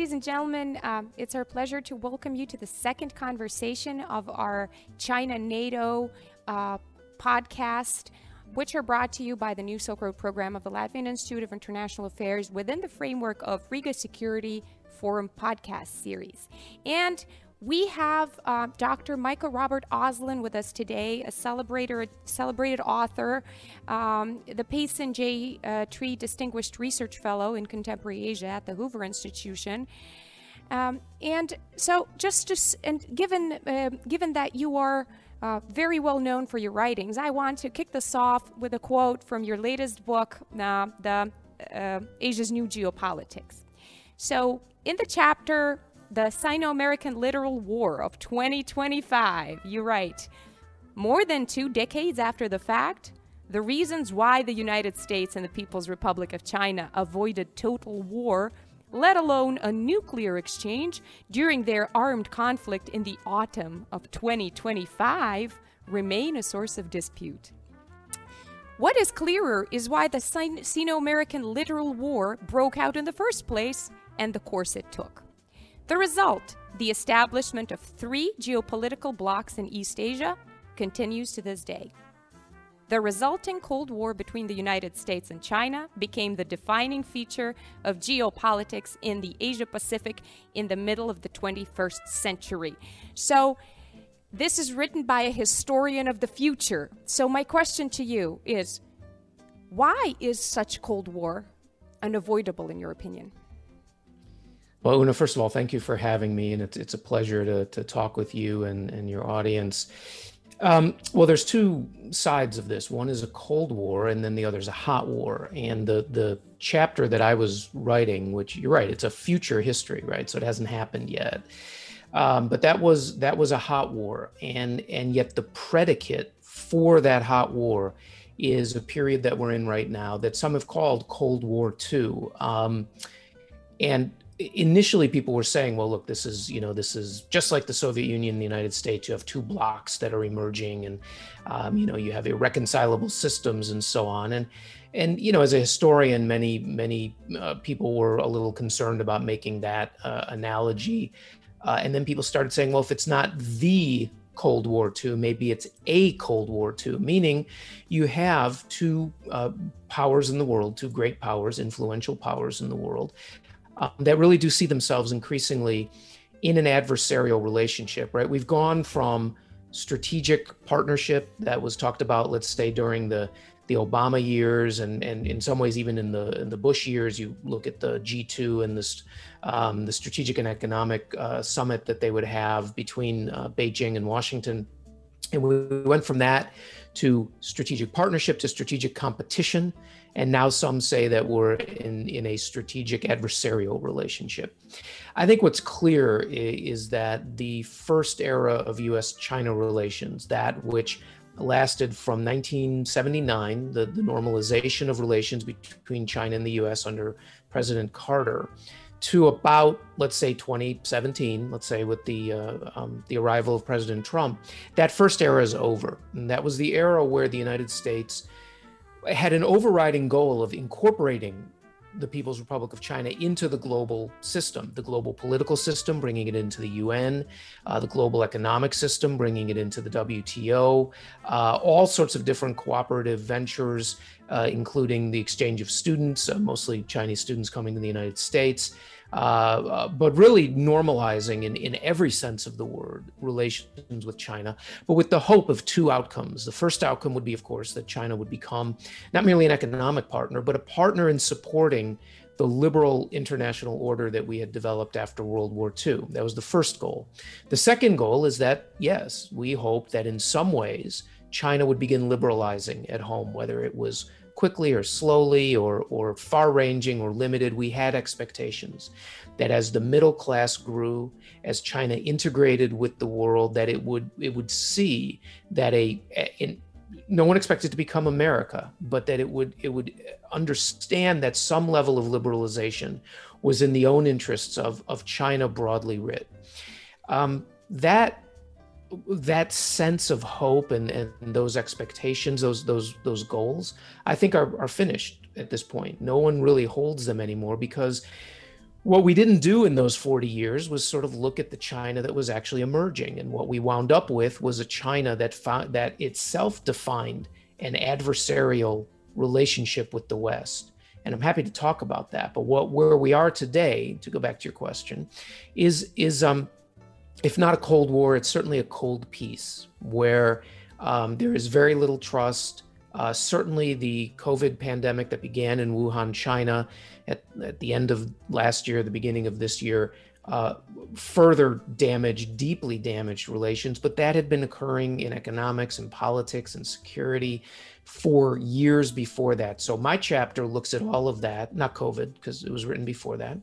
ladies and gentlemen, um, it's our pleasure to welcome you to the second conversation of our China NATO uh, podcast, which are brought to you by the New Silk Road program of the Latvian Institute of International Affairs within the framework of Riga Security Forum podcast series. And we have uh, Dr. Michael Robert Auslin with us today, a celebrated, celebrated author, um, the Payson J. Uh, Treat Distinguished Research Fellow in Contemporary Asia at the Hoover Institution. Um, and so, just, just and given uh, given that you are uh, very well known for your writings, I want to kick this off with a quote from your latest book, uh, the uh, Asia's New Geopolitics. So, in the chapter the Sino American Littoral War of 2025. You write, more than two decades after the fact, the reasons why the United States and the People's Republic of China avoided total war, let alone a nuclear exchange, during their armed conflict in the autumn of 2025, remain a source of dispute. What is clearer is why the Sino American littoral war broke out in the first place and the course it took. The result, the establishment of three geopolitical blocs in East Asia, continues to this day. The resulting Cold War between the United States and China became the defining feature of geopolitics in the Asia Pacific in the middle of the 21st century. So, this is written by a historian of the future. So, my question to you is why is such Cold War unavoidable, in your opinion? Well, Una, first of all, thank you for having me, and it's it's a pleasure to to talk with you and and your audience. Um, well, there's two sides of this. One is a Cold War, and then the other is a hot war. And the the chapter that I was writing, which you're right, it's a future history, right? So it hasn't happened yet. Um, but that was that was a hot war, and and yet the predicate for that hot war is a period that we're in right now that some have called Cold War II. Um, and initially people were saying well look this is you know this is just like the soviet union the united states you have two blocks that are emerging and um, you know you have irreconcilable systems and so on. And and you know as a historian many many uh, people were a little concerned about making that uh, analogy. Uh, and then people started saying well if it's not the Cold War II, maybe it's a Cold War II, meaning you have two uh, powers in the world, two great powers, influential powers in the world, um, that really do see themselves increasingly in an adversarial relationship, right? We've gone from strategic partnership that was talked about, let's say, during the the Obama years, and and in some ways even in the in the Bush years. You look at the G2 and this um, the strategic and economic uh, summit that they would have between uh, Beijing and Washington, and we went from that to strategic partnership to strategic competition and now some say that we're in, in a strategic adversarial relationship. I think what's clear is that the first era of US China relations, that which lasted from 1979, the, the normalization of relations between China and the US under President Carter, to about let's say 2017 let's say with the uh, um, the arrival of president trump that first era is over and that was the era where the united states had an overriding goal of incorporating the People's Republic of China into the global system, the global political system, bringing it into the UN, uh, the global economic system, bringing it into the WTO, uh, all sorts of different cooperative ventures, uh, including the exchange of students, uh, mostly Chinese students coming to the United States, uh, uh, but really normalizing in, in every sense of the word relations with China, but with the hope of two outcomes. The first outcome would be, of course, that China would become not merely an economic partner, but a partner in supporting the liberal international order that we had developed after World War II. That was the first goal. The second goal is that, yes, we hope that in some ways China would begin liberalizing at home, whether it was quickly or slowly or, or far ranging or limited, we had expectations that as the middle class grew, as China integrated with the world, that it would it would see that a, a no one expected to become America, but that it would it would understand that some level of liberalization was in the own interests of of China broadly writ. Um, that that sense of hope and, and those expectations, those those those goals, I think are, are finished at this point. No one really holds them anymore because what we didn't do in those 40 years was sort of look at the China that was actually emerging. And what we wound up with was a China that found, that itself defined an adversarial relationship with the West. And I'm happy to talk about that. But what where we are today, to go back to your question, is is um if not a cold war, it's certainly a cold peace where um, there is very little trust. Uh, certainly, the COVID pandemic that began in Wuhan, China, at, at the end of last year, the beginning of this year, uh, further damaged, deeply damaged relations. But that had been occurring in economics and politics and security for years before that. So my chapter looks at all of that, not COVID, because it was written before that,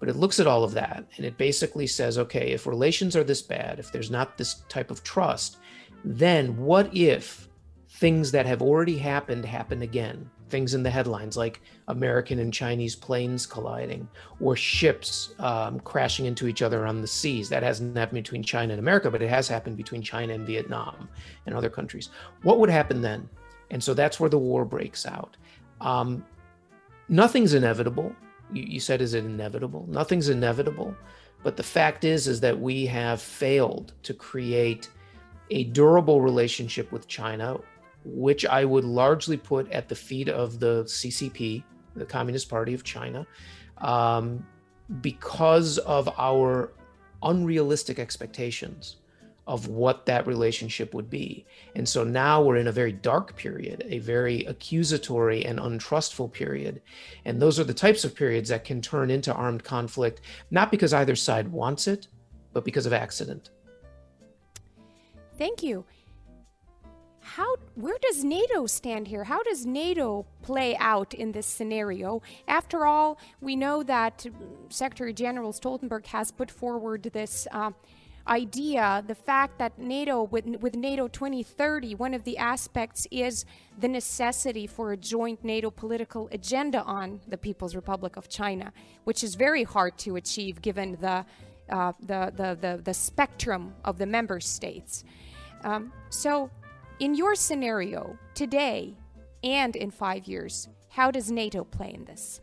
but it looks at all of that. And it basically says okay, if relations are this bad, if there's not this type of trust, then what if things that have already happened happen again? Things in the headlines like American and Chinese planes colliding or ships um, crashing into each other on the seas. That hasn't happened between China and America, but it has happened between China and Vietnam and other countries. What would happen then? And so that's where the war breaks out. Um, nothing's inevitable. You, you said, is it inevitable? Nothing's inevitable. But the fact is, is that we have failed to create a durable relationship with China, which I would largely put at the feet of the CCP, the Communist Party of China, um, because of our unrealistic expectations of what that relationship would be. And so now we're in a very dark period, a very accusatory and untrustful period. And those are the types of periods that can turn into armed conflict, not because either side wants it, but because of accident. Thank you. How where does NATO stand here? How does NATO play out in this scenario? After all, we know that Secretary General Stoltenberg has put forward this uh, idea, the fact that NATO, with, with NATO 2030, one of the aspects is the necessity for a joint NATO political agenda on the People's Republic of China, which is very hard to achieve given the, uh, the, the, the, the, spectrum of the member states. Um, so, in your scenario today and in five years, how does NATO play in this?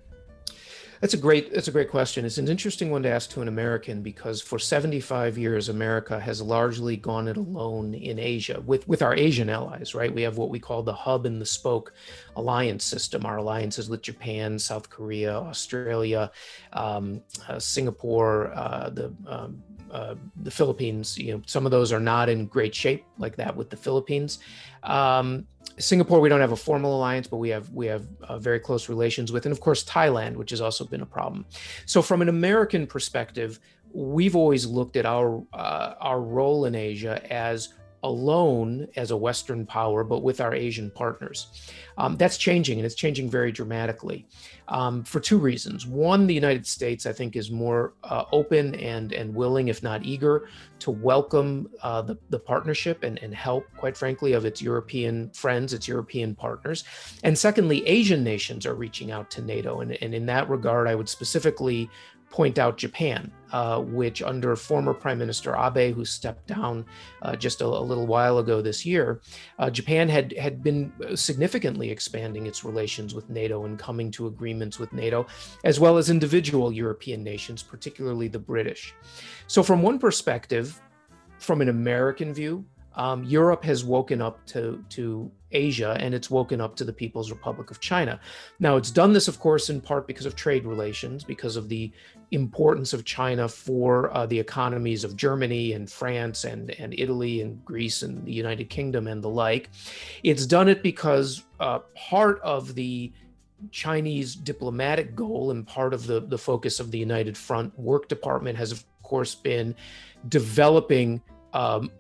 That's a great that's a great question. It's an interesting one to ask to an American because for 75 years America has largely gone it alone in Asia with with our Asian allies, right? We have what we call the hub and the spoke alliance system. Our alliances with Japan, South Korea, Australia, um, uh, Singapore, uh, the um, uh, the Philippines. You know, some of those are not in great shape, like that with the Philippines. Um, Singapore, we don't have a formal alliance, but we have we have uh, very close relations with, and of course Thailand, which has also been a problem. So, from an American perspective, we've always looked at our uh, our role in Asia as alone as a Western power, but with our Asian partners. Um, that's changing, and it's changing very dramatically um, for two reasons. One, the United States, I think, is more uh, open and and willing, if not eager, to welcome uh, the, the partnership and, and help, quite frankly, of its European friends, its European partners. And secondly, Asian nations are reaching out to NATO. And, and in that regard, I would specifically point out Japan, uh, which under former Prime Minister Abe, who stepped down uh, just a, a, little while ago this year, uh, Japan had had been significantly expanding its relations with NATO and coming to agreements with NATO, as well as individual European nations, particularly the British. So, from one perspective, from an American view, um, Europe has woken up to to Asia and it's woken up to the People's Republic of China. Now, it's done this, of course, in part because of trade relations, because of the importance of China for uh, the economies of Germany and France and, and Italy and Greece and the United Kingdom and the like. It's done it because uh, part of the Chinese diplomatic goal and part of the, the focus of the United Front Work Department has, of course, been developing um,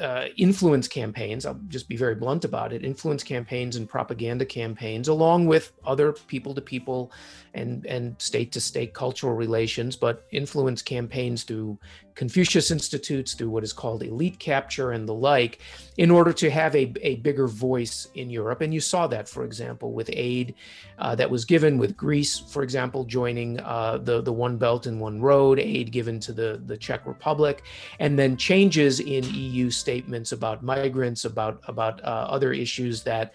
uh, influence campaigns, I'll just be very blunt about it, influence campaigns and propaganda campaigns, along with other people to people and, and state to state cultural relations, but influence campaigns through Confucius Institutes, through what is called elite capture and the like, in order to have a, a bigger voice in Europe. And you saw that, for example, with aid uh, that was given with Greece, for example, joining uh, the, the One Belt and One Road, aid given to the, the Czech Republic, and then changes in EU statements about migrants, about, about uh, other issues that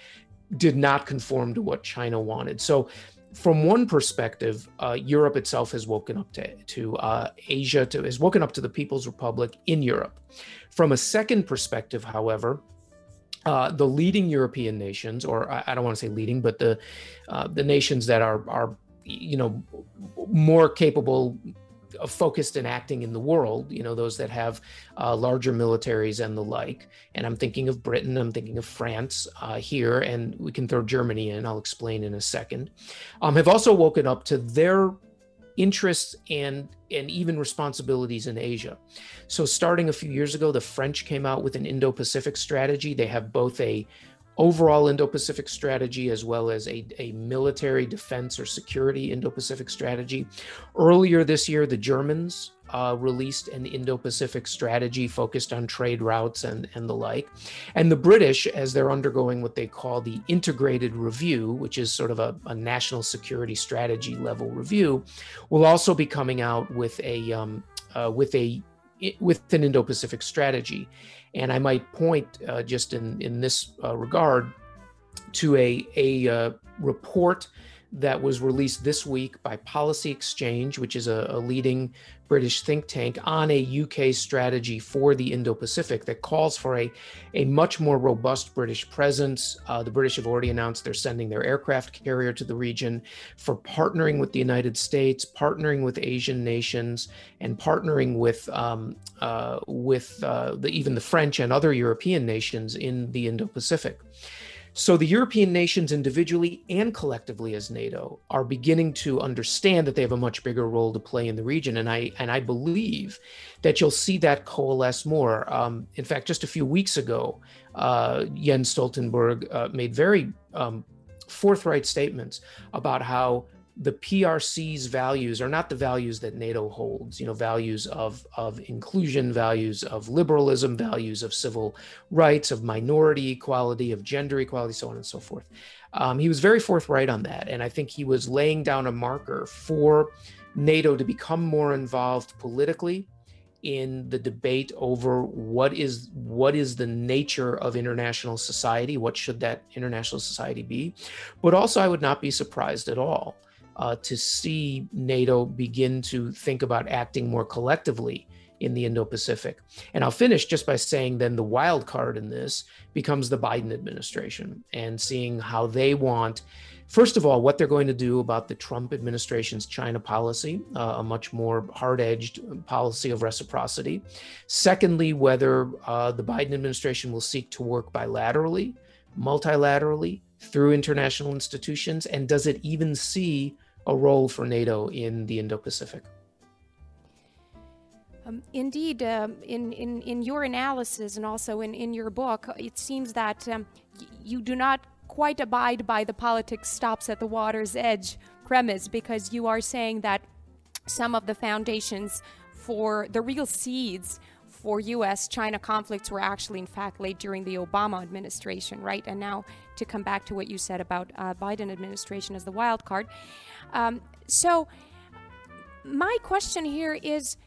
did not conform to what China wanted. So from one perspective, uh, Europe itself has woken up to, to uh, Asia, to, has woken up to the People's Republic in Europe. From a second perspective, however, uh, the leading European nations, or I, I don't want to say leading, but the uh, the nations that are are you know more capable focused and acting in the world, you know, those that have uh, larger militaries and the like. And I'm thinking of Britain, I'm thinking of France uh, here, and we can throw Germany in, I'll explain in a second, um, have also woken up to their interests and and even responsibilities in Asia. So starting a few years ago, the French came out with an Indo-Pacific strategy. They have both a overall Indo Pacific strategy as well as a, a military defense or security Indo Pacific strategy. Earlier this year, the Germans uh, released an Indo Pacific strategy focused on trade routes and, and the like. And the British, as they're undergoing what they call the integrated review, which is sort of a, a national security strategy level review, will also be coming out with a um, uh, with a with an Indo-Pacific strategy. And I might point uh, just in, in this uh, regard to a, a uh, report that was released this week by Policy Exchange, which is a, a leading British think tank, on a UK strategy for the Indo Pacific that calls for a, a much more robust British presence. Uh, the British have already announced they're sending their aircraft carrier to the region for partnering with the United States, partnering with Asian nations, and partnering with, um, uh, with uh, the, even the French and other European nations in the Indo Pacific. So the European nations individually and collectively as NATO are beginning to understand that they have a much bigger role to play in the region. And I and I believe that you'll see that coalesce more. Um, in fact, just a few weeks ago, uh, Jens Stoltenberg uh, made very um, forthright statements about how the PRC's values are not the values that NATO holds, you know, values of, of inclusion, values of liberalism, values of civil rights, of minority equality, of gender equality, so on and so forth. Um, he was very forthright on that. And I think he was laying down a marker for NATO to become more involved politically in the debate over what is what is the nature of international society what should that international society be but also i would not be surprised at all uh, to see NATO begin to think about acting more collectively in the Indo Pacific. And I'll finish just by saying then the wild card in this becomes the Biden administration and seeing how they want, first of all, what they're going to do about the Trump administration's China policy, uh, a much more hard edged policy of reciprocity. Secondly, whether uh, the Biden administration will seek to work bilaterally, multilaterally, through international institutions, and does it even see a role for NATO in the Indo Pacific. Um, indeed, um, in, in, in your analysis and also in, in your book, it seems that um, y- you do not quite abide by the politics stops at the water's edge premise because you are saying that some of the foundations for the real seeds for US China conflicts were actually, in fact, laid during the Obama administration, right? And now to come back to what you said about uh, Biden administration as the wild card. Um, so, my question here is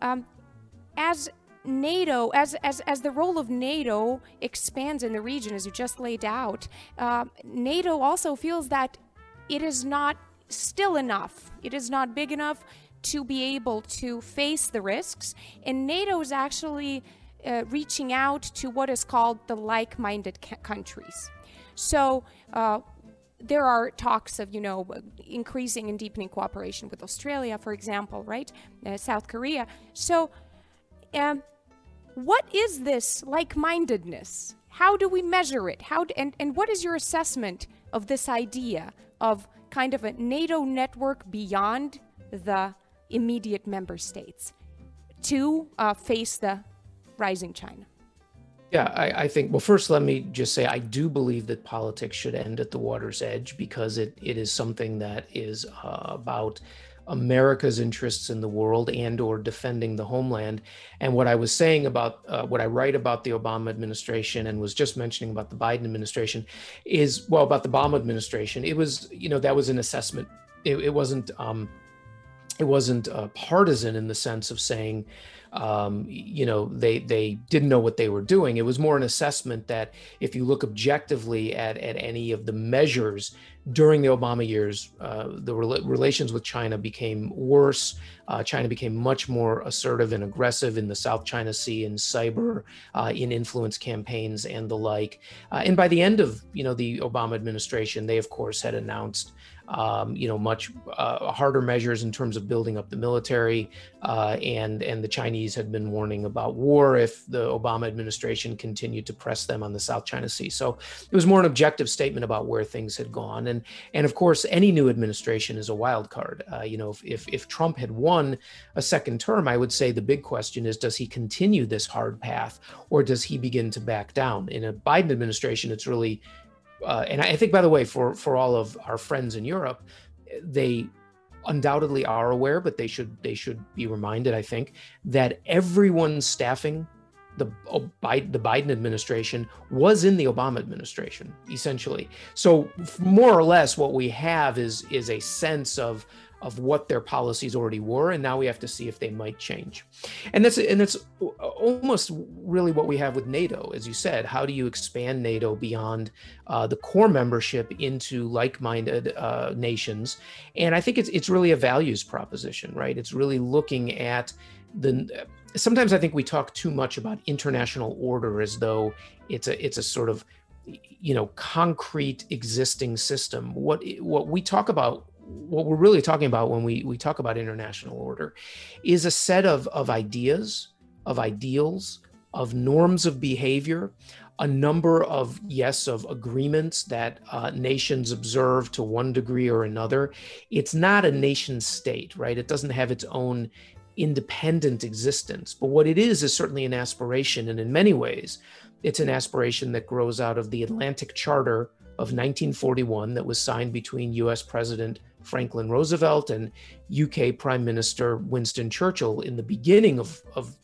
um, as NATO, as, as, as the role of NATO expands in the region, as you just laid out, uh, NATO also feels that it is not still enough. It is not big enough to be able to face the risks. And NATO is actually uh, reaching out to what is called the like minded ca- countries. So, uh, there are talks of, you know, increasing and deepening cooperation with Australia, for example, right? Uh, South Korea. So, um, what is this like-mindedness? How do we measure it? How do, and and what is your assessment of this idea of kind of a NATO network beyond the immediate member states to uh, face the rising China? Yeah, I, I, think, well, first, let me just say I do believe that politics should end at the water's edge because it, it is something that is uh, about America's interests in the world and or defending the homeland. And what I was saying about uh, what I write about the Obama administration and was just mentioning about the Biden administration is, well, about the Obama administration, it was, you know, that was an assessment. It, it wasn't, um, it wasn't uh, partisan in the sense of saying, um, you know, they they didn't know what they were doing. It was more an assessment that if you look objectively at at any of the measures during the Obama years, uh, the re- relations with China became worse. Uh, China became much more assertive and aggressive in the South China Sea, in cyber, uh, in influence campaigns, and the like. Uh, and by the end of you know the Obama administration, they of course had announced um, you know, much uh, harder measures in terms of building up the military, uh, and and the Chinese had been warning about war if the Obama administration continued to press them on the South China Sea. So it was more an objective statement about where things had gone, and and of course, any new administration is a wild card. Uh, you know, if, if if Trump had won a second term, I would say the big question is, does he continue this hard path, or does he begin to back down? In a Biden administration, it's really uh, and I think, by the way, for for all of our friends in Europe, they undoubtedly are aware, but they should they should be reminded. I think that everyone staffing the the Biden administration was in the Obama administration, essentially. So more or less, what we have is is a sense of of what their policies already were, and now we have to see if they might change. And that's and that's almost really what we have with NATO, as you said. How do you expand NATO beyond uh, the core membership into like-minded uh, nations? And I think it's it's really a values proposition, right? It's really looking at the. Sometimes I think we talk too much about international order as though it's a it's a sort of you know concrete existing system. What what we talk about what we're really talking about when we, we talk about international order is a set of, of ideas, of ideals, of norms of behavior, a number of, yes, of agreements that uh, nations observe to one degree or another. It's not a nation state, right? It doesn't have its own independent existence. But what it is is certainly an aspiration. And in many ways, it's an aspiration that grows out of the Atlantic Charter of 1941 that was signed between US President Franklin Roosevelt and UK Prime Minister Winston Churchill in the beginning of, of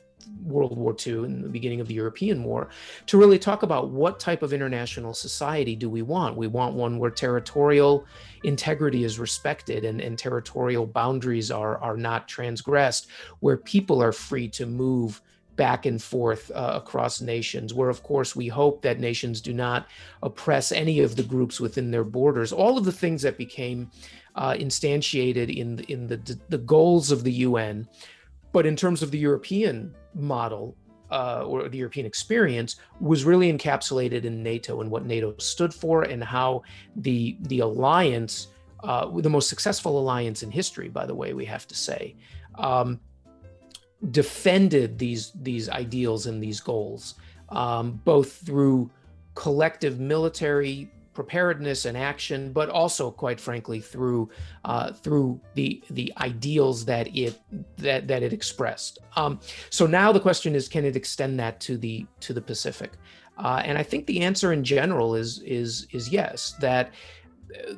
World War II in the beginning of the European War to really talk about what type of international society do we want. We want one where territorial integrity is respected and, and territorial boundaries are, are not transgressed, where people are free to move back and forth uh, across nations, where of course we hope that nations do not oppress any of the groups within their borders. All of the things that became uh, instantiated in the, in the the goals of the UN, but in terms of the European model uh, or the European experience, was really encapsulated in NATO and what NATO stood for and how the the alliance, uh, the most successful alliance in history, by the way, we have to say. Um, defended these these ideals and these goals um, both through collective military preparedness and action, but also, quite frankly, through uh, through the the ideals that it that that it expressed. Um, so now the question is, can it extend that to the to the Pacific? Uh, and I think the answer in general is is is yes. That uh,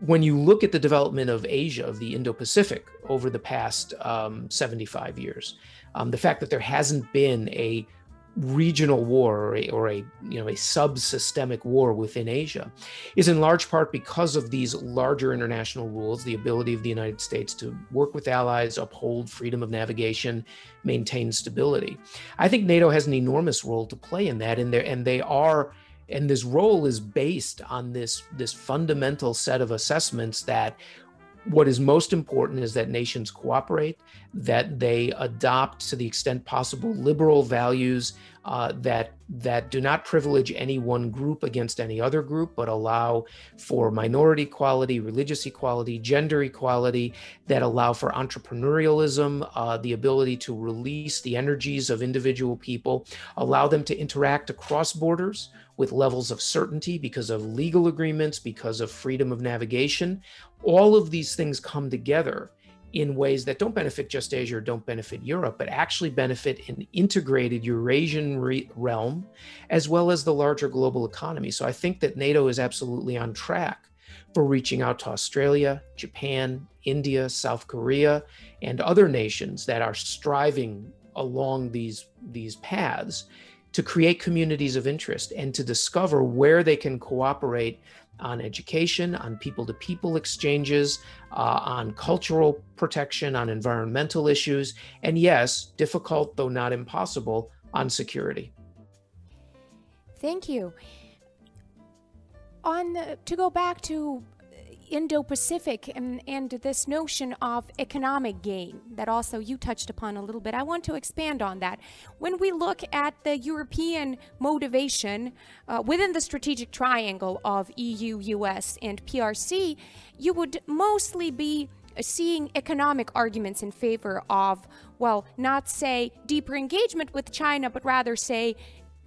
when you look at the development of Asia, of the Indo-Pacific over the past um, 75 years, um, the fact that there hasn't been a regional war or a, or a you know a sub-systemic war within Asia is in large part because of these larger international rules, the ability of the United States to work with allies, uphold freedom of navigation, maintain stability. I think NATO has an enormous role to play in that, and and they are and this role is based on this this fundamental set of assessments that what is most important is that nations cooperate, that they adopt to the extent possible liberal values uh, that that do not privilege any one group against any other group, but allow for minority equality, religious equality, gender equality, that allow for entrepreneurialism, uh, the ability to release the energies of individual people, allow them to interact across borders with levels of certainty because of legal agreements, because of freedom of navigation. All of these things come together in ways that don't benefit just Asia or don't benefit Europe, but actually benefit an integrated Eurasian re- realm as well as the larger global economy. So I think that NATO is absolutely on track for reaching out to Australia, Japan, India, South Korea, and other nations that are striving along these, these paths to create communities of interest and to discover where they can cooperate on education, on people to people exchanges, uh, on cultural protection, on environmental issues, and yes, difficult though not impossible, on security. Thank you. On the, to go back to Indo Pacific and, and this notion of economic gain that also you touched upon a little bit. I want to expand on that. When we look at the European motivation uh, within the strategic triangle of EU, US, and PRC, you would mostly be seeing economic arguments in favor of, well, not say deeper engagement with China, but rather say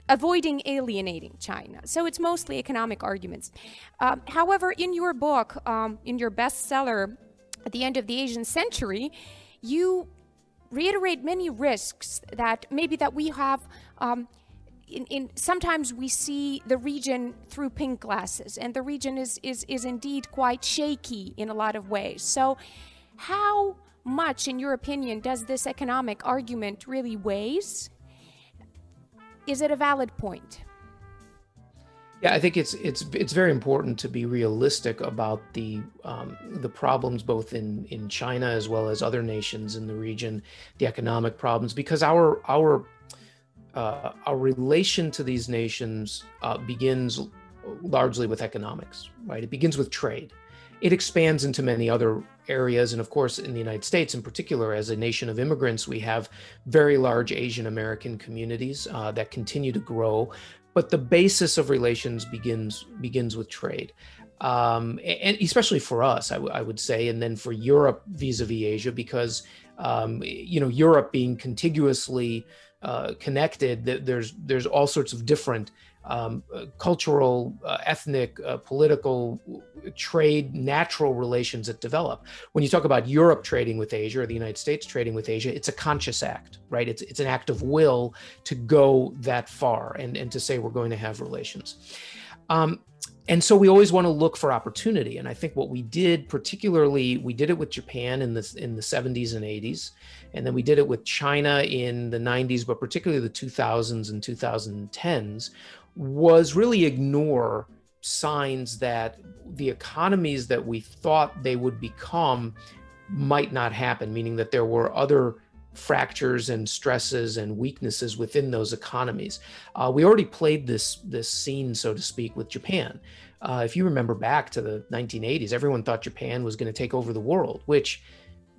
avoiding alienating China. So it's mostly economic arguments. Um, however, in your book, um, in your bestseller, At the End of the Asian Century, you reiterate many risks that maybe that we have. Um, in, in, sometimes we see the region through pink glasses, and the region is, is, is indeed quite shaky in a lot of ways. So, how much, in your opinion, does this economic argument really weighs is it a valid point? Yeah, I think it's it's it's very important to be realistic about the um, the problems both in in China as well as other nations in the region, the economic problems, because our our uh, our relation to these nations uh, begins largely with economics, right? It begins with trade. It expands into many other areas. And of course, in the United States, in particular, as a nation of immigrants, we have very large Asian American communities uh, that continue to grow. But the basis of relations begins begins with trade. Um, and especially for us, I, w- I would say, and then for Europe vis-a-vis Asia, because um, you know Europe being contiguously uh, connected, there's there's all sorts of different um, uh, cultural, uh, ethnic, uh, political, trade, natural relations that develop. When you talk about Europe trading with Asia or the United States trading with Asia, it's a conscious act, right? It's, it's an act of will to go that far and, and to say we're going to have relations. Um, and so we always want to look for opportunity. And I think what we did, particularly, we did it with Japan in the in the 70s and 80s, and then we did it with China in the 90s, but particularly the 2000s and 2010s, was really ignore signs that the economies that we thought they would become might not happen, meaning that there were other fractures and stresses and weaknesses within those economies. Uh, we already played this this scene, so to speak, with Japan. Uh, if you remember back to the 1980s, everyone thought Japan was going to take over the world. Which,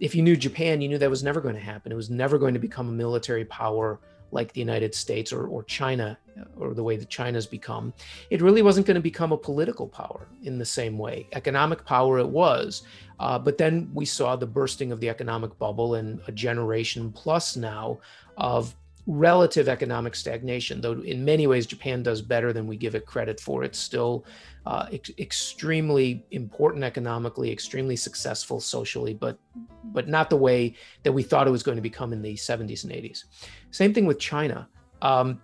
if you knew Japan, you knew that was never going to happen. It was never going to become a military power like the United States or, or China or the way that China's become, it really wasn't going to become a political power in the same way. Economic power it was, uh, but then we saw the bursting of the economic bubble and a generation plus now of relative economic stagnation. Though in many ways Japan does better than we give it credit for, it's still uh, ex- extremely important economically, extremely successful socially, but but not the way that we thought it was going to become in the 70s and 80s. Same thing with China. Um,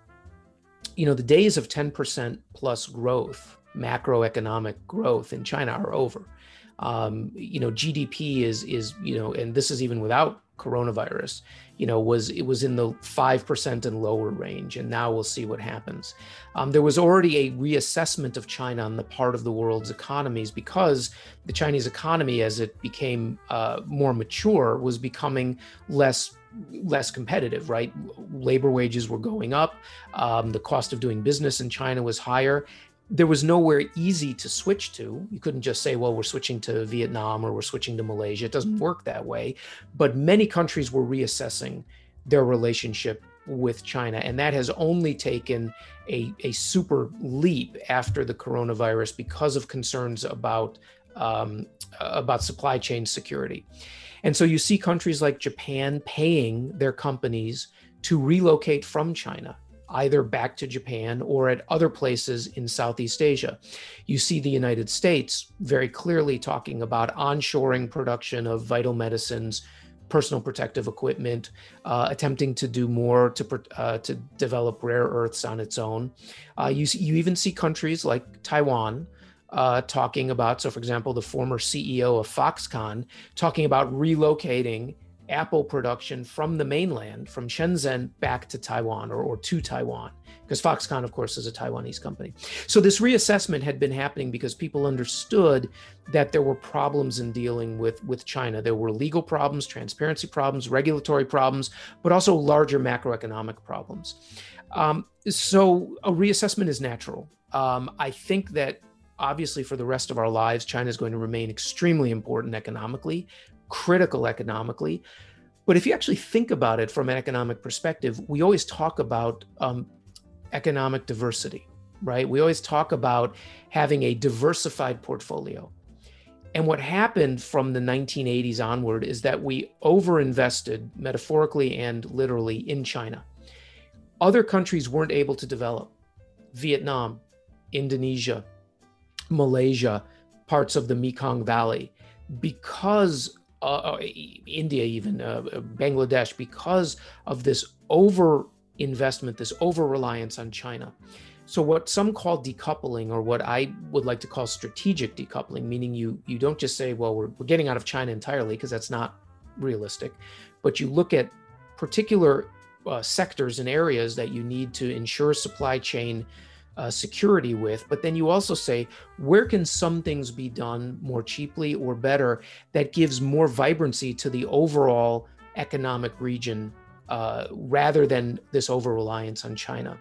you know, the days of 10% plus growth, macroeconomic growth in China are over. Um, you know, GDP is is you know, and this is even without coronavirus you know was it was in the 5% and lower range and now we'll see what happens. Um, there was already a reassessment of china on the part of the world's economies because the chinese economy as it became uh, more mature was becoming less less competitive right? Labor wages were going up um, the cost of doing business in china was higher there was nowhere easy to switch to. You couldn't just say, well, we're switching to Vietnam or we're switching to Malaysia. It doesn't work that way. But many countries were reassessing their relationship with China. And that has only taken a, a super leap after the coronavirus because of concerns about, um, about supply chain security. And so you see countries like Japan paying their companies to relocate from China either back to Japan or at other places in Southeast Asia. You see the United States very clearly talking about onshoring production of vital medicines, personal protective equipment, uh, attempting to do more to uh, to develop rare earths on its own. Uh, you you even see countries like Taiwan. Uh, talking about, so for example, the former CEO of Foxconn talking about relocating Apple production from the mainland, from Shenzhen back to Taiwan or, or to Taiwan, because Foxconn, of course, is a Taiwanese company. So this reassessment had been happening because people understood that there were problems in dealing with, with China. There were legal problems, transparency problems, regulatory problems, but also larger macroeconomic problems. Um, so a reassessment is natural. Um, I think that obviously for the rest of our lives, China is going to remain extremely important economically, critical economically. But if you actually think about it from an economic perspective, we always talk about um, economic diversity, right? We always talk about having a diversified portfolio. And what happened from the 1980s onward is that we overinvested metaphorically and literally in China. Other countries weren't able to develop. Vietnam, Indonesia, Malaysia, parts of the Mekong Valley, because uh, uh India, even uh, Bangladesh, because of this over investment, this over reliance on China. So what some call decoupling, or what I would like to call strategic decoupling, meaning you you don't just say, well, we're, we're getting out of China entirely, because that's not realistic, but you look at particular uh, sectors and areas that you need to ensure supply chain uh, security with, but then you also say, where can some things be done more cheaply or better that gives more vibrancy to the overall economic region uh, rather than this over reliance on China.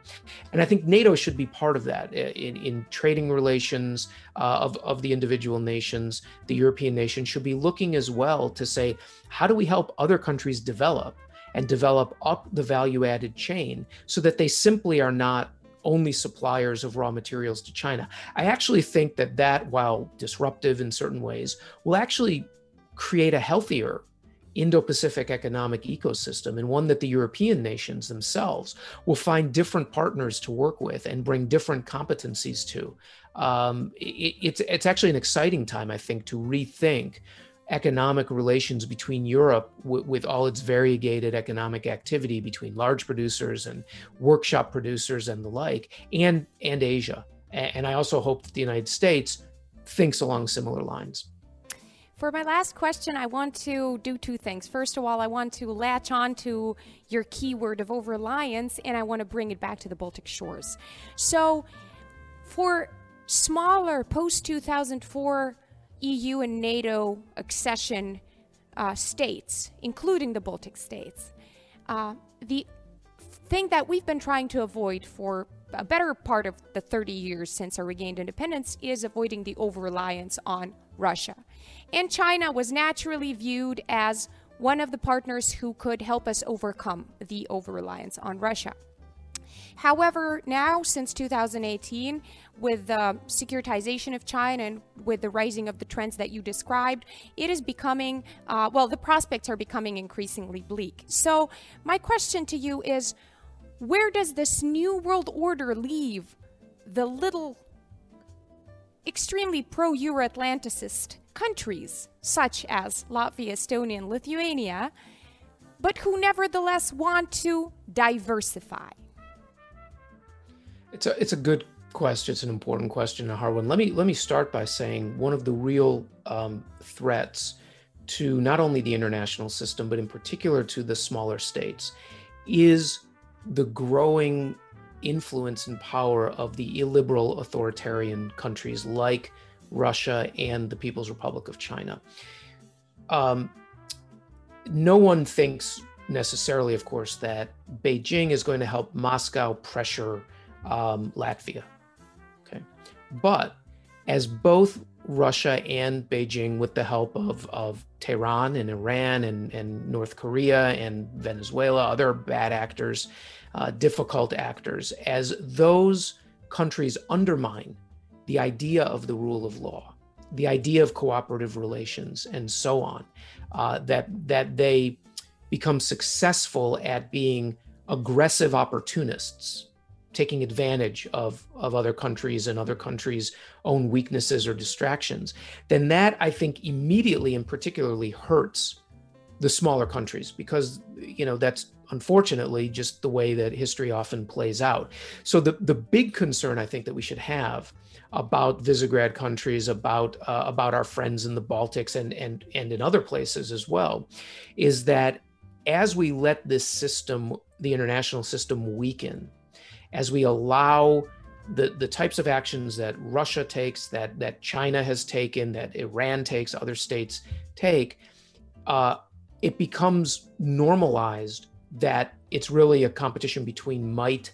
And I think NATO should be part of that in, in trading relations uh, of, of the individual nations. The European nation should be looking as well to say, how do we help other countries develop and develop up the value added chain so that they simply are not only suppliers of raw materials to China. I actually think that that, while disruptive in certain ways, will actually create a healthier Indo Pacific economic ecosystem and one that the European nations themselves will find different partners to work with and bring different competencies to. Um, it, it's, it's actually an exciting time, I think, to rethink economic relations between Europe w- with all its variegated economic activity between large producers and workshop producers and the like, and and Asia. And I also hope that the United States thinks along similar lines. For my last question, I want to do two things. First of all, I want to latch on to your keyword of over reliance, and I want to bring it back to the Baltic shores. So, for smaller post 2004 EU and NATO accession uh, states, including the Baltic states. Uh, the thing that we've been trying to avoid for a better part of the 30 years since our regained independence is avoiding the over reliance on Russia. And China was naturally viewed as one of the partners who could help us overcome the over reliance on Russia. However, now since 2018, with the securitization of China and with the rising of the trends that you described, it is becoming, uh, well, the prospects are becoming increasingly bleak. So, my question to you is where does this new world order leave the little, extremely pro Euro Atlanticist countries, such as Latvia, Estonia, and Lithuania, but who nevertheless want to diversify? It's a it's a good question. It's an important question, a hard one. Let me let me start by saying one of the real um, threats to not only the international system, but in particular to the smaller states, is the growing influence and power of the illiberal authoritarian countries like Russia and the People's Republic of China. Um, no one thinks necessarily, of course, that Beijing is going to help Moscow pressure um, Latvia. Okay. But as both Russia and Beijing, with the help of, of Tehran and Iran and, and North Korea and Venezuela, other bad actors, uh, difficult actors, as those countries undermine the idea of the rule of law, the idea of cooperative relations, and so on, uh, that that they become successful at being aggressive opportunists taking advantage of, of other countries and other countries' own weaknesses or distractions, then that I think immediately and particularly hurts the smaller countries because you know that's unfortunately, just the way that history often plays out. So the the big concern I think that we should have about Visegrad countries, about uh, about our friends in the Baltics and and and in other places as well, is that as we let this system, the international system, weaken, as we allow the, the types of actions that Russia takes, that that China has taken, that Iran takes, other states take, uh, it becomes normalized that it's really a competition between might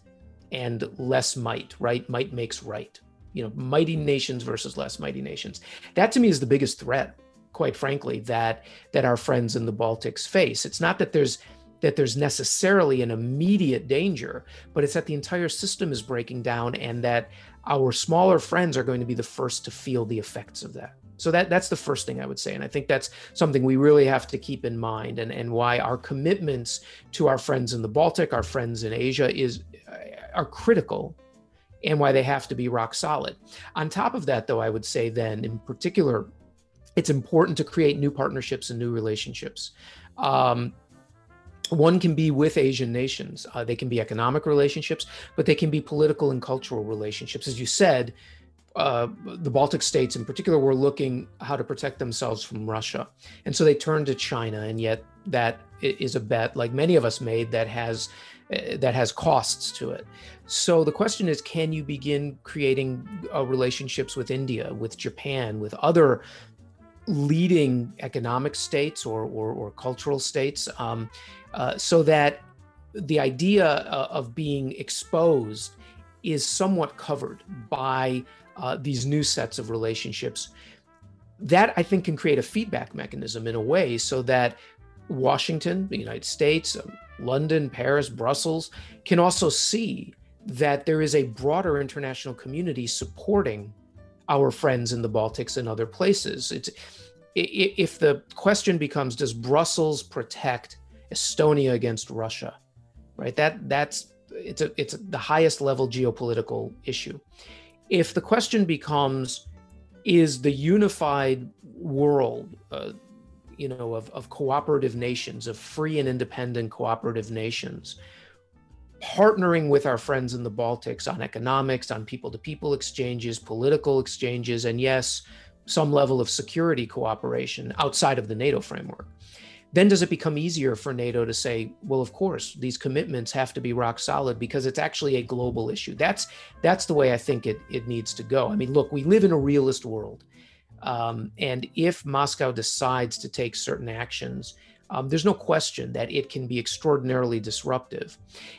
and less might, right? Might makes right. You know, mighty nations versus less mighty nations. That to me is the biggest threat, quite frankly, that that our friends in the Baltics face. It's not that there's that there's necessarily an immediate danger, but it's that the entire system is breaking down and that our smaller friends are going to be the first to feel the effects of that. So that that's the first thing I would say. And I think that's something we really have to keep in mind and, and why our commitments to our friends in the Baltic, our friends in Asia is uh, are critical and why they have to be rock solid. On top of that, though, I would say then in particular, it's important to create new partnerships and new relationships. Um, one can be with Asian nations. Uh, they can be economic relationships, but they can be political and cultural relationships. As you said, uh, the Baltic states in particular were looking how to protect themselves from Russia. And so they turned to China. And yet that is a bet, like many of us made, that has uh, that has costs to it. So the question is, can you begin creating uh, relationships with India, with Japan, with other leading economic states or, or, or cultural states um, uh, so that the idea uh, of being exposed is somewhat covered by uh, these new sets of relationships. That I think can create a feedback mechanism in a way so that Washington, the United States, um, London, Paris, Brussels can also see that there is a broader international community supporting our friends in the Baltics and other places. It's if the question becomes does Brussels protect Estonia against Russia? Right? That that's it's a it's the highest level geopolitical issue. If the question becomes is the unified world uh, you know of, of cooperative nations of free and independent cooperative nations partnering with our friends in the Baltics on economics, on people to people exchanges, political exchanges, and yes, some level of security cooperation outside of the NATO framework. Then does it become easier for NATO to say, well, of course, these commitments have to be rock solid because it's actually a global issue. That's that's the way I think it it needs to go. I mean, look, we live in a realist world. Um, and if Moscow decides to take certain actions, um, there's no question that it can be extraordinarily disruptive.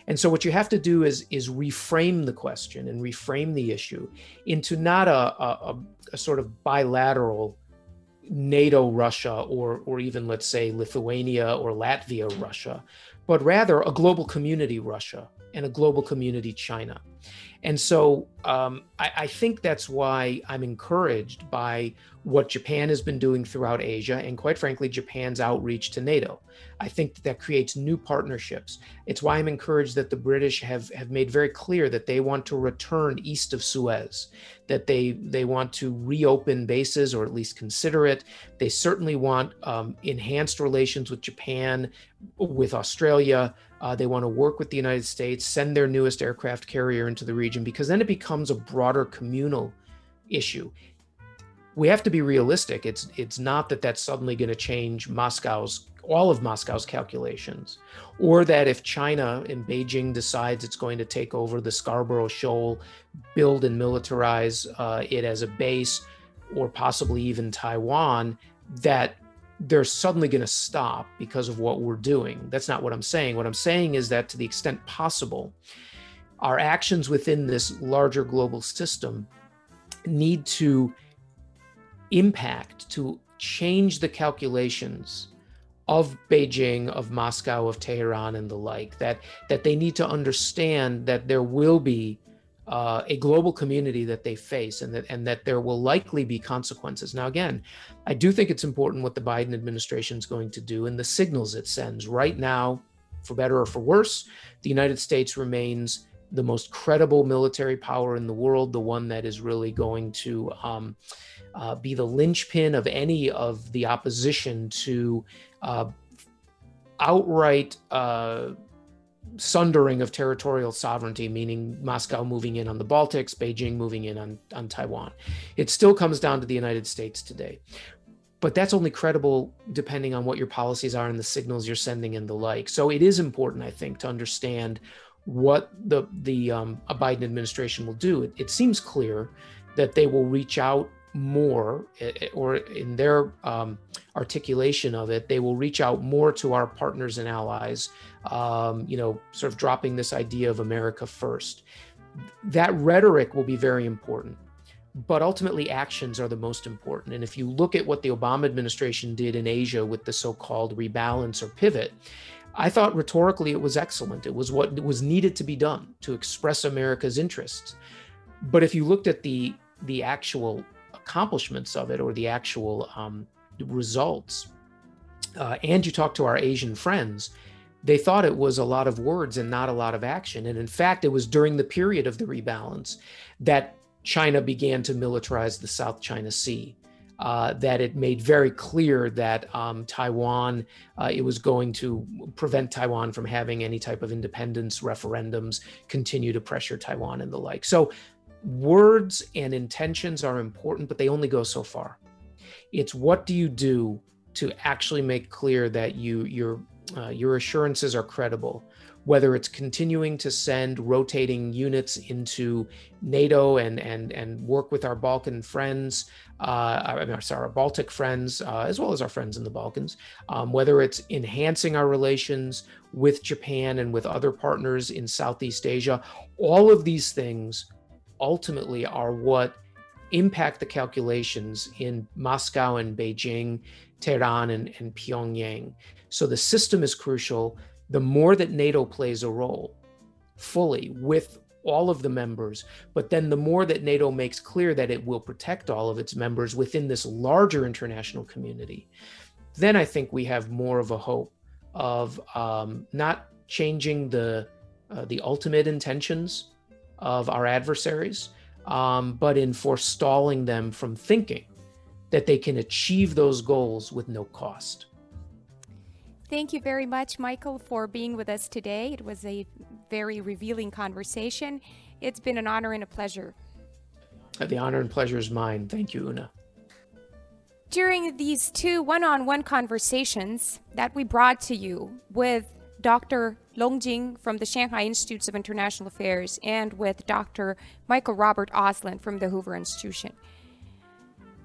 And so, what you have to do is is reframe the question and reframe the issue into not a, a, a sort of bilateral NATO Russia or or even let's say Lithuania or Latvia Russia, but rather a global community Russia and a global community China. And so um, I, I, think that's why I'm encouraged by what Japan has been doing throughout Asia and, quite frankly, Japan's outreach to NATO. I think that, that creates new partnerships. It's why I'm encouraged that the British have, have made very clear that they want to return east of Suez, that they, they want to reopen bases or at least consider it. They certainly want um, enhanced relations with Japan, with Australia. Uh, they want to work with the United States, send their newest aircraft carrier into the region, because then it becomes a broader communal issue. We have to be realistic. It's it's not that that's suddenly going to change Moscow's all of Moscow's calculations, or that if China in Beijing decides it's going to take over the Scarborough Shoal, build and militarize uh, it as a base, or possibly even Taiwan, that they're suddenly going to stop because of what we're doing. That's not what I'm saying. What I'm saying is that to the extent possible, our actions within this larger global system need to impact, to change the calculations of Beijing, of Moscow, of Tehran, and the like. That that they need to understand that there will be uh, a global community that they face and that and that there will likely be consequences. Now again, I do think it's important what the Biden administration is going to do and the signals it sends. Right now, for better or for worse, the United States remains the most credible military power in the world, the one that is really going to um, uh, be the linchpin of any of the opposition to uh, outright uh, sundering of territorial sovereignty, meaning Moscow moving in on the Baltics, Beijing moving in on, on Taiwan. It still comes down to the United States today. But that's only credible depending on what your policies are and the signals you're sending and the like. So it is important, I think, to understand what the the um, Biden administration will do. It, it seems clear that they will reach out more, eh, eh, or in their um, articulation of it, they will reach out more to our partners and allies. Um, you know, sort of dropping this idea of America first. That rhetoric will be very important, but ultimately actions are the most important. And if you look at what the Obama administration did in Asia with the so-called rebalance or pivot, I thought rhetorically it was excellent. It was what was needed to be done to express America's interests. But if you looked at the the actual accomplishments of it or the actual um, results, uh, and you talk to our Asian friends, they thought it was a lot of words and not a lot of action. And in fact, it was during the period of the rebalance that China began to militarize the South China Sea. Uh, that it made very clear that um, Taiwan, uh, it was going to prevent Taiwan from having any type of independence referendums, continue to pressure Taiwan and the like. So words and intentions are important, but they only go so far. It's what do you do to actually make clear that you your uh, your assurances are credible, whether it's continuing to send rotating units into NATO and and and work with our Balkan friends, uh, I mean, sorry, our Baltic friends, uh, as well as our friends in the Balkans, um, whether it's enhancing our relations with Japan and with other partners in Southeast Asia, all of these things ultimately are what impact the calculations in Moscow and Beijing, Tehran and, and Pyongyang. So the system is crucial. The more that NATO plays a role fully with all of the members, but then the more that NATO makes clear that it will protect all of its members within this larger international community, then I think we have more of a hope of um, not changing the uh, the ultimate intentions of our adversaries, um, but in forestalling them from thinking that they can achieve those goals with no cost. Thank you very much, Michael, for being with us today. It was a very revealing conversation. It's been an honor and a pleasure. The honor and pleasure is mine. Thank you, Una. During these two one on one conversations that we brought to you with Dr. Long Jing from the Shanghai Institutes of International Affairs and with Dr. Michael Robert Auslin from the Hoover Institution.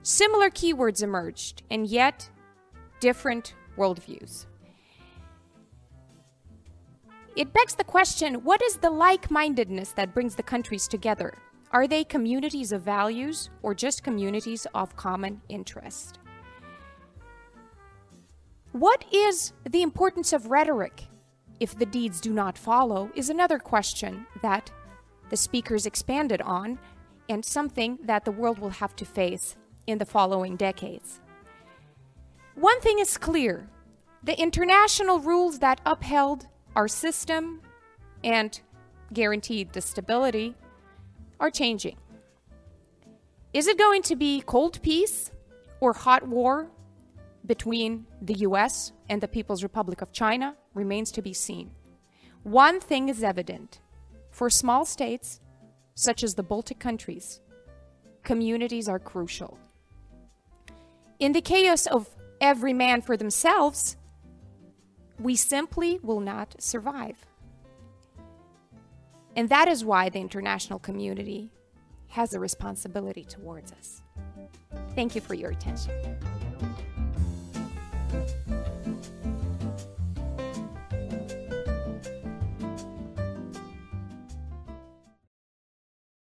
Similar keywords emerged, and yet different worldviews. It begs the question what is the like mindedness that brings the countries together? Are they communities of values or just communities of common interest? What is the importance of rhetoric if the deeds do not follow is another question that the speakers expanded on and something that the world will have to face in the following decades. One thing is clear the international rules that upheld our system and guaranteed the stability are changing. Is it going to be cold peace or hot war between the US and the People's Republic of China remains to be seen. One thing is evident for small states, such as the Baltic countries, communities are crucial. In the chaos of every man for themselves, we simply will not survive. And that is why the international community has a responsibility towards us. Thank you for your attention.